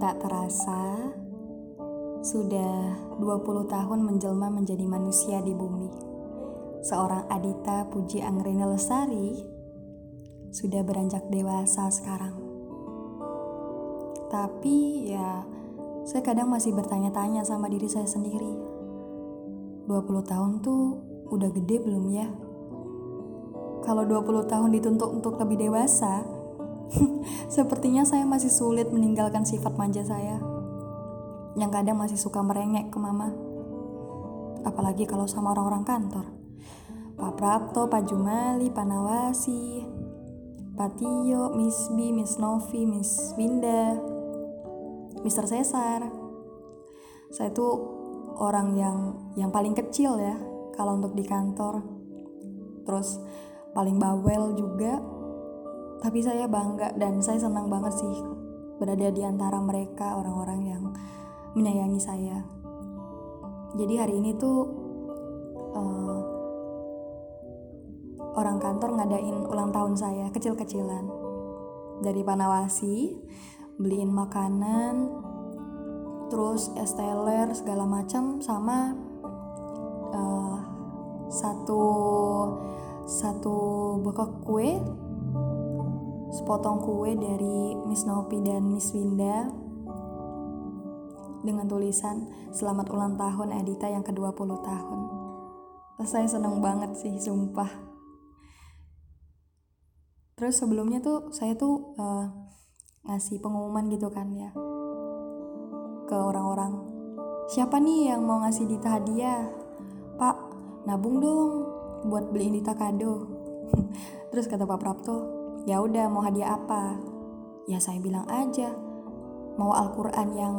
Tak terasa, sudah 20 tahun menjelma menjadi manusia di bumi. Seorang Adita Puji Anggreni Lestari sudah beranjak dewasa sekarang. Tapi ya, saya kadang masih bertanya-tanya sama diri saya sendiri. 20 tahun tuh udah gede belum ya? Kalau 20 tahun dituntut untuk lebih dewasa, Sepertinya saya masih sulit meninggalkan sifat manja saya. Yang kadang masih suka merengek ke mama. Apalagi kalau sama orang-orang kantor. Pak Prapto, Pak Jumali, Pak Nawasi, Pak Tio, Miss B, Miss Novi, Miss Winda, Mr. Cesar. Saya tuh orang yang yang paling kecil ya kalau untuk di kantor. Terus paling bawel juga tapi saya bangga dan saya senang banget sih berada di antara mereka orang-orang yang menyayangi saya. Jadi hari ini tuh uh, orang kantor ngadain ulang tahun saya kecil-kecilan dari Panawasi beliin makanan terus es segala macam sama uh, satu satu bekok kue sepotong kue dari Miss Nopi dan Miss Winda dengan tulisan Selamat ulang tahun Edita yang ke-20 tahun. Saya seneng banget sih, sumpah. Terus sebelumnya tuh saya tuh uh, ngasih pengumuman gitu kan ya ke orang-orang. Siapa nih yang mau ngasih Dita hadiah? Pak, nabung dong buat beliin Dita kado. Terus kata Pak Prapto, Ya udah mau hadiah apa? Ya saya bilang aja. Mau Al-Quran yang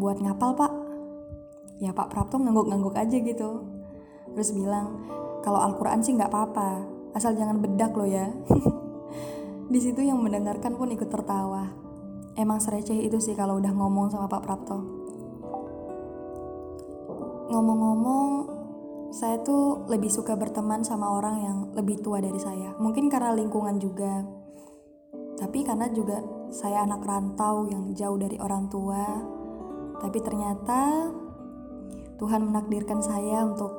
buat ngapal pak? Ya Pak Prapto ngangguk-ngangguk aja gitu. Terus bilang, kalau Al-Quran sih nggak apa-apa, asal jangan bedak lo ya. Di situ yang mendengarkan pun ikut tertawa. Emang sereceh itu sih kalau udah ngomong sama Pak Prapto. Ngomong-ngomong, saya tuh lebih suka berteman sama orang yang lebih tua dari saya. Mungkin karena lingkungan juga. Tapi karena juga saya anak rantau yang jauh dari orang tua. Tapi ternyata Tuhan menakdirkan saya untuk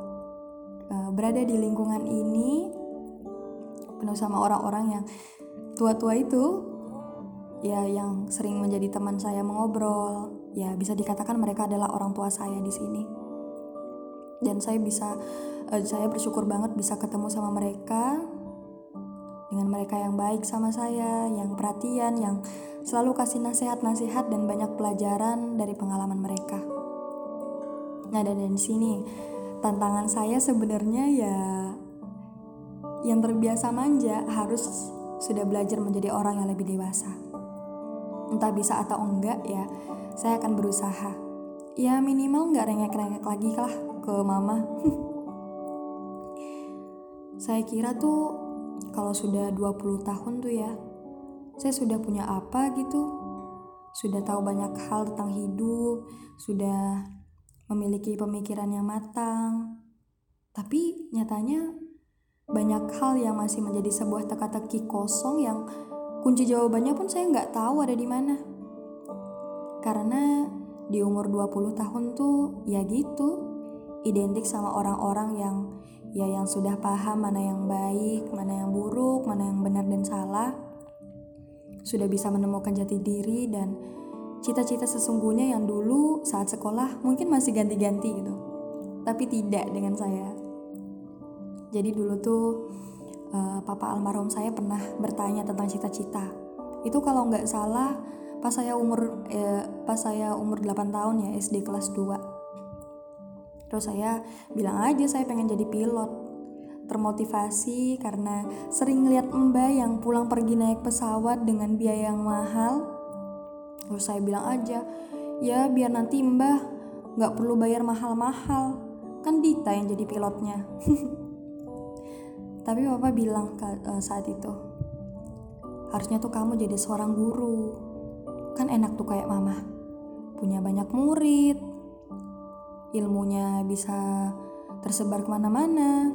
uh, berada di lingkungan ini penuh sama orang-orang yang tua-tua itu ya yang sering menjadi teman saya mengobrol. Ya bisa dikatakan mereka adalah orang tua saya di sini dan saya bisa uh, saya bersyukur banget bisa ketemu sama mereka dengan mereka yang baik sama saya, yang perhatian, yang selalu kasih nasihat-nasihat dan banyak pelajaran dari pengalaman mereka. Nah, dan di sini tantangan saya sebenarnya ya yang terbiasa manja harus sudah belajar menjadi orang yang lebih dewasa. Entah bisa atau enggak ya, saya akan berusaha. Ya minimal nggak rengek-rengek lagi lah ke mama. Saya kira tuh kalau sudah 20 tahun tuh ya saya sudah punya apa gitu. Sudah tahu banyak hal tentang hidup sudah memiliki pemikiran yang matang. Tapi nyatanya banyak hal yang masih menjadi sebuah teka-teki kosong yang kunci jawabannya pun saya nggak tahu ada di mana. Karena di umur 20 tahun tuh ya gitu identik sama orang-orang yang ya yang sudah paham mana yang baik, mana yang buruk, mana yang benar dan salah. Sudah bisa menemukan jati diri dan cita-cita sesungguhnya yang dulu saat sekolah mungkin masih ganti-ganti gitu. Tapi tidak dengan saya. Jadi dulu tuh uh, papa almarhum saya pernah bertanya tentang cita-cita. Itu kalau nggak salah pas saya umur eh, pas saya umur 8 tahun ya SD kelas 2 Terus saya bilang aja saya pengen jadi pilot. Termotivasi karena sering lihat mbak yang pulang pergi naik pesawat dengan biaya yang mahal. Terus saya bilang aja, ya biar nanti mbah nggak perlu bayar mahal-mahal. Kan Dita yang jadi pilotnya. Tapi bapak bilang eh, saat itu, harusnya tuh kamu jadi seorang guru. Kan enak tuh kayak mama. Punya banyak murid, ilmunya bisa tersebar ke mana-mana.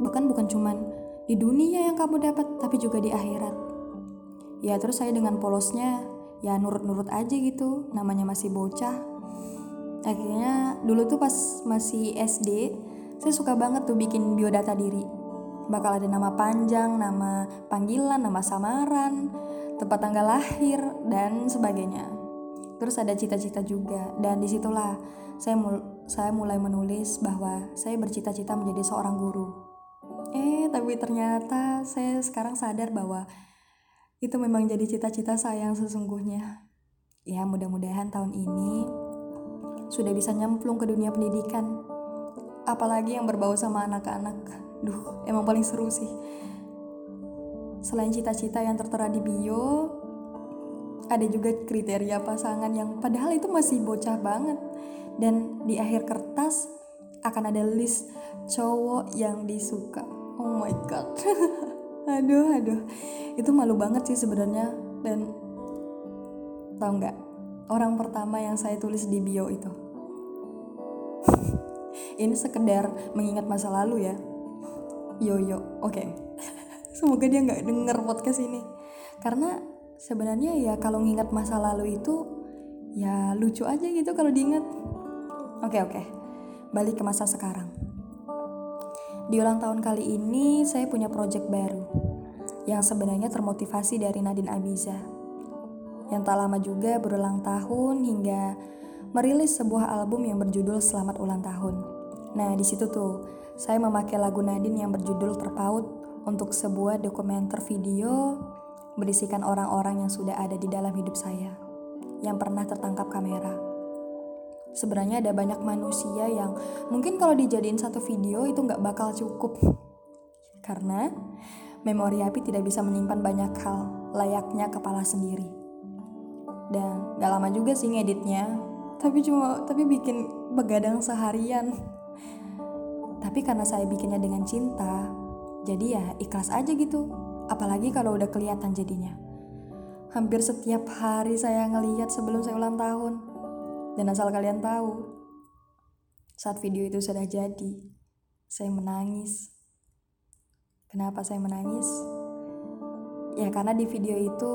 Bahkan bukan cuman di dunia yang kamu dapat, tapi juga di akhirat. Ya terus saya dengan polosnya, ya nurut-nurut aja gitu namanya masih bocah akhirnya dulu tuh pas masih SD saya suka banget tuh bikin biodata diri bakal ada nama panjang nama panggilan nama samaran tempat tanggal lahir dan sebagainya terus ada cita-cita juga dan di situlah saya mul saya mulai menulis bahwa saya bercita-cita menjadi seorang guru eh tapi ternyata saya sekarang sadar bahwa itu memang jadi cita-cita saya yang sesungguhnya. Ya, mudah-mudahan tahun ini sudah bisa nyemplung ke dunia pendidikan. Apalagi yang berbau sama anak-anak. Duh, emang paling seru sih. Selain cita-cita yang tertera di bio, ada juga kriteria pasangan yang padahal itu masih bocah banget. Dan di akhir kertas akan ada list cowok yang disuka. Oh my god. aduh aduh itu malu banget sih sebenarnya dan tau nggak orang pertama yang saya tulis di bio itu ini sekedar mengingat masa lalu ya yo yo oke okay. semoga dia nggak denger podcast ini karena sebenarnya ya kalau ngingat masa lalu itu ya lucu aja gitu kalau diingat oke okay, oke okay. balik ke masa sekarang di ulang tahun kali ini saya punya project baru yang sebenarnya termotivasi dari Nadine Abiza. Yang tak lama juga berulang tahun hingga merilis sebuah album yang berjudul Selamat Ulang Tahun. Nah, di situ tuh saya memakai lagu Nadine yang berjudul Terpaut untuk sebuah dokumenter video berisikan orang-orang yang sudah ada di dalam hidup saya yang pernah tertangkap kamera. Sebenarnya ada banyak manusia yang mungkin kalau dijadiin satu video itu nggak bakal cukup. Karena memori api tidak bisa menyimpan banyak hal layaknya kepala sendiri. Dan gak lama juga sih ngeditnya tapi cuma tapi bikin begadang seharian. Tapi karena saya bikinnya dengan cinta jadi ya ikhlas aja gitu apalagi kalau udah kelihatan jadinya hampir setiap hari saya ngeliat sebelum saya ulang tahun dan asal kalian tahu, saat video itu sudah jadi, saya menangis. Kenapa saya menangis? Ya karena di video itu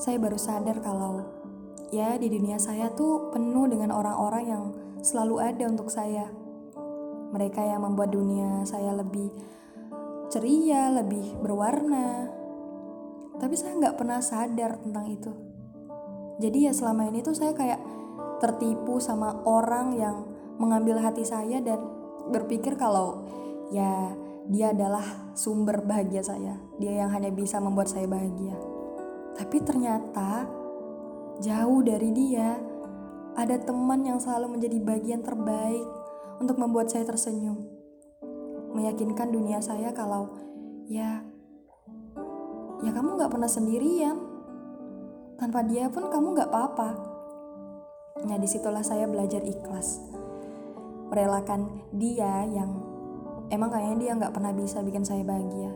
saya baru sadar kalau ya di dunia saya tuh penuh dengan orang-orang yang selalu ada untuk saya. Mereka yang membuat dunia saya lebih ceria, lebih berwarna. Tapi saya nggak pernah sadar tentang itu. Jadi ya selama ini tuh saya kayak tertipu sama orang yang mengambil hati saya dan berpikir kalau ya dia adalah sumber bahagia saya. Dia yang hanya bisa membuat saya bahagia. Tapi ternyata jauh dari dia ada teman yang selalu menjadi bagian terbaik untuk membuat saya tersenyum. Meyakinkan dunia saya kalau ya ya kamu gak pernah sendirian. Tanpa dia pun kamu gak apa-apa. Nah di situlah saya belajar ikhlas Merelakan dia yang Emang kayaknya dia nggak pernah bisa bikin saya bahagia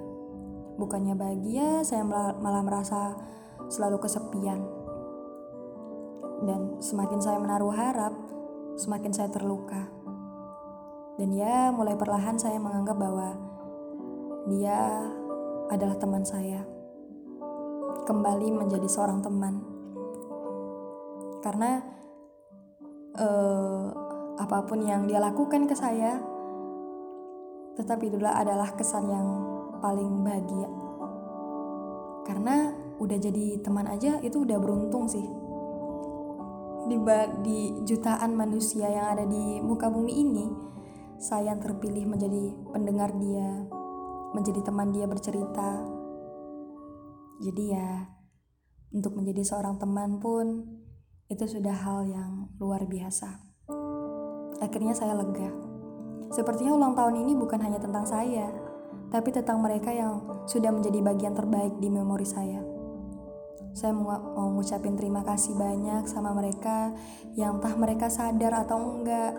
Bukannya bahagia, saya malah merasa selalu kesepian Dan semakin saya menaruh harap, semakin saya terluka Dan ya mulai perlahan saya menganggap bahwa Dia adalah teman saya Kembali menjadi seorang teman Karena uh, apa pun yang dia lakukan ke saya, tetapi itulah adalah kesan yang paling bahagia. Karena udah jadi teman aja itu udah beruntung sih. Di, di jutaan manusia yang ada di muka bumi ini, saya yang terpilih menjadi pendengar dia, menjadi teman dia bercerita. Jadi ya, untuk menjadi seorang teman pun itu sudah hal yang luar biasa. Akhirnya saya lega. Sepertinya ulang tahun ini bukan hanya tentang saya, tapi tentang mereka yang sudah menjadi bagian terbaik di memori saya. Saya mau, mau ngucapin terima kasih banyak sama mereka yang entah mereka sadar atau enggak,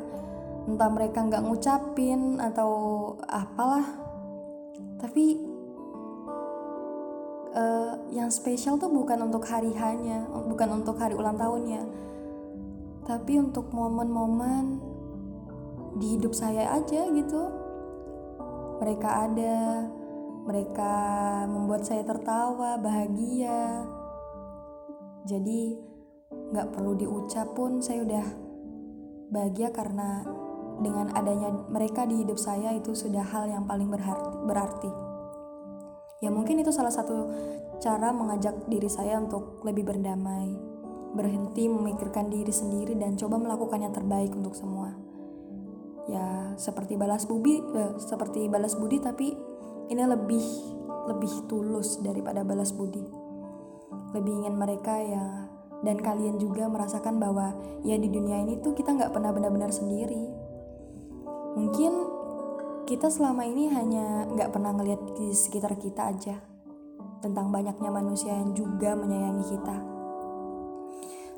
entah mereka enggak ngucapin atau apalah. Tapi uh, yang spesial tuh bukan untuk hari hanya, bukan untuk hari ulang tahunnya, tapi untuk momen-momen di hidup saya aja gitu. Mereka ada, mereka membuat saya tertawa, bahagia. Jadi nggak perlu diucap pun saya udah bahagia karena dengan adanya mereka di hidup saya itu sudah hal yang paling berarti. Ya mungkin itu salah satu cara mengajak diri saya untuk lebih berdamai, berhenti memikirkan diri sendiri dan coba melakukan yang terbaik untuk semua. Ya seperti balas budi, eh, seperti balas budi tapi ini lebih lebih tulus daripada balas budi. Lebih ingin mereka ya dan kalian juga merasakan bahwa ya di dunia ini tuh kita nggak pernah benar-benar sendiri mungkin kita selama ini hanya nggak pernah ngelihat di sekitar kita aja tentang banyaknya manusia yang juga menyayangi kita.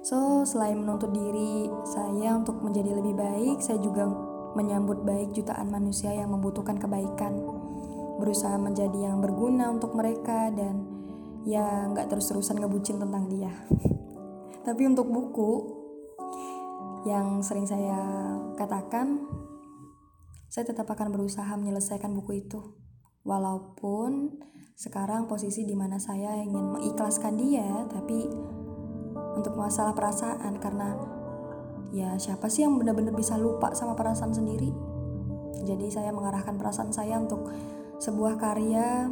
So selain menuntut diri saya untuk menjadi lebih baik saya juga menyambut baik jutaan manusia yang membutuhkan kebaikan. Berusaha menjadi yang berguna untuk mereka dan ya nggak terus-terusan ngebucin tentang dia. Tapi untuk buku yang sering saya katakan, saya tetap akan berusaha menyelesaikan buku itu. Walaupun sekarang posisi di mana saya ingin mengikhlaskan dia, tapi untuk masalah perasaan karena ya siapa sih yang benar-benar bisa lupa sama perasaan sendiri? Jadi saya mengarahkan perasaan saya untuk sebuah karya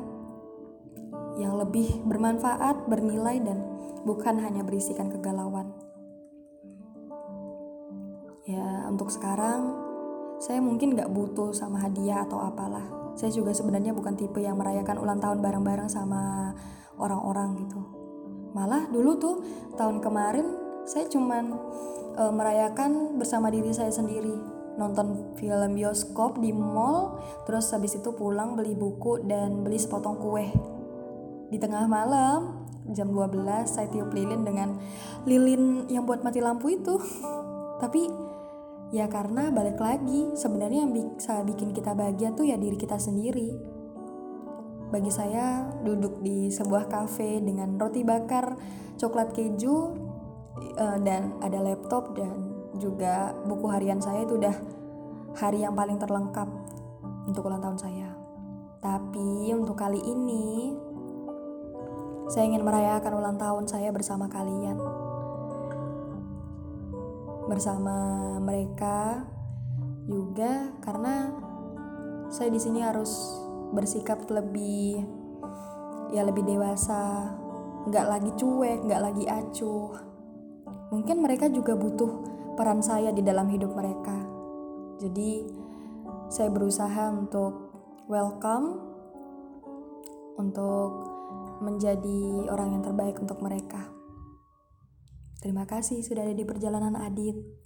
yang lebih bermanfaat, bernilai dan bukan hanya berisikan kegalauan. Ya, untuk sekarang saya mungkin gak butuh sama hadiah atau apalah. Saya juga sebenarnya bukan tipe yang merayakan ulang tahun bareng-bareng sama orang-orang gitu. Malah dulu tuh tahun kemarin saya cuman e, merayakan bersama diri saya sendiri nonton film bioskop di mall terus habis itu pulang beli buku dan beli sepotong kue di tengah malam jam 12 saya tiup lilin dengan lilin yang buat mati lampu itu tapi ya karena balik lagi sebenarnya yang bisa bikin kita bahagia tuh ya diri kita sendiri bagi saya duduk di sebuah kafe dengan roti bakar coklat keju uh, dan ada laptop dan juga buku harian saya itu udah hari yang paling terlengkap untuk ulang tahun saya tapi untuk kali ini saya ingin merayakan ulang tahun saya bersama kalian. Bersama mereka juga karena saya di sini harus bersikap lebih ya lebih dewasa, nggak lagi cuek, nggak lagi acuh. Mungkin mereka juga butuh peran saya di dalam hidup mereka. Jadi saya berusaha untuk welcome, untuk menjadi orang yang terbaik untuk mereka. Terima kasih sudah ada di perjalanan Adit.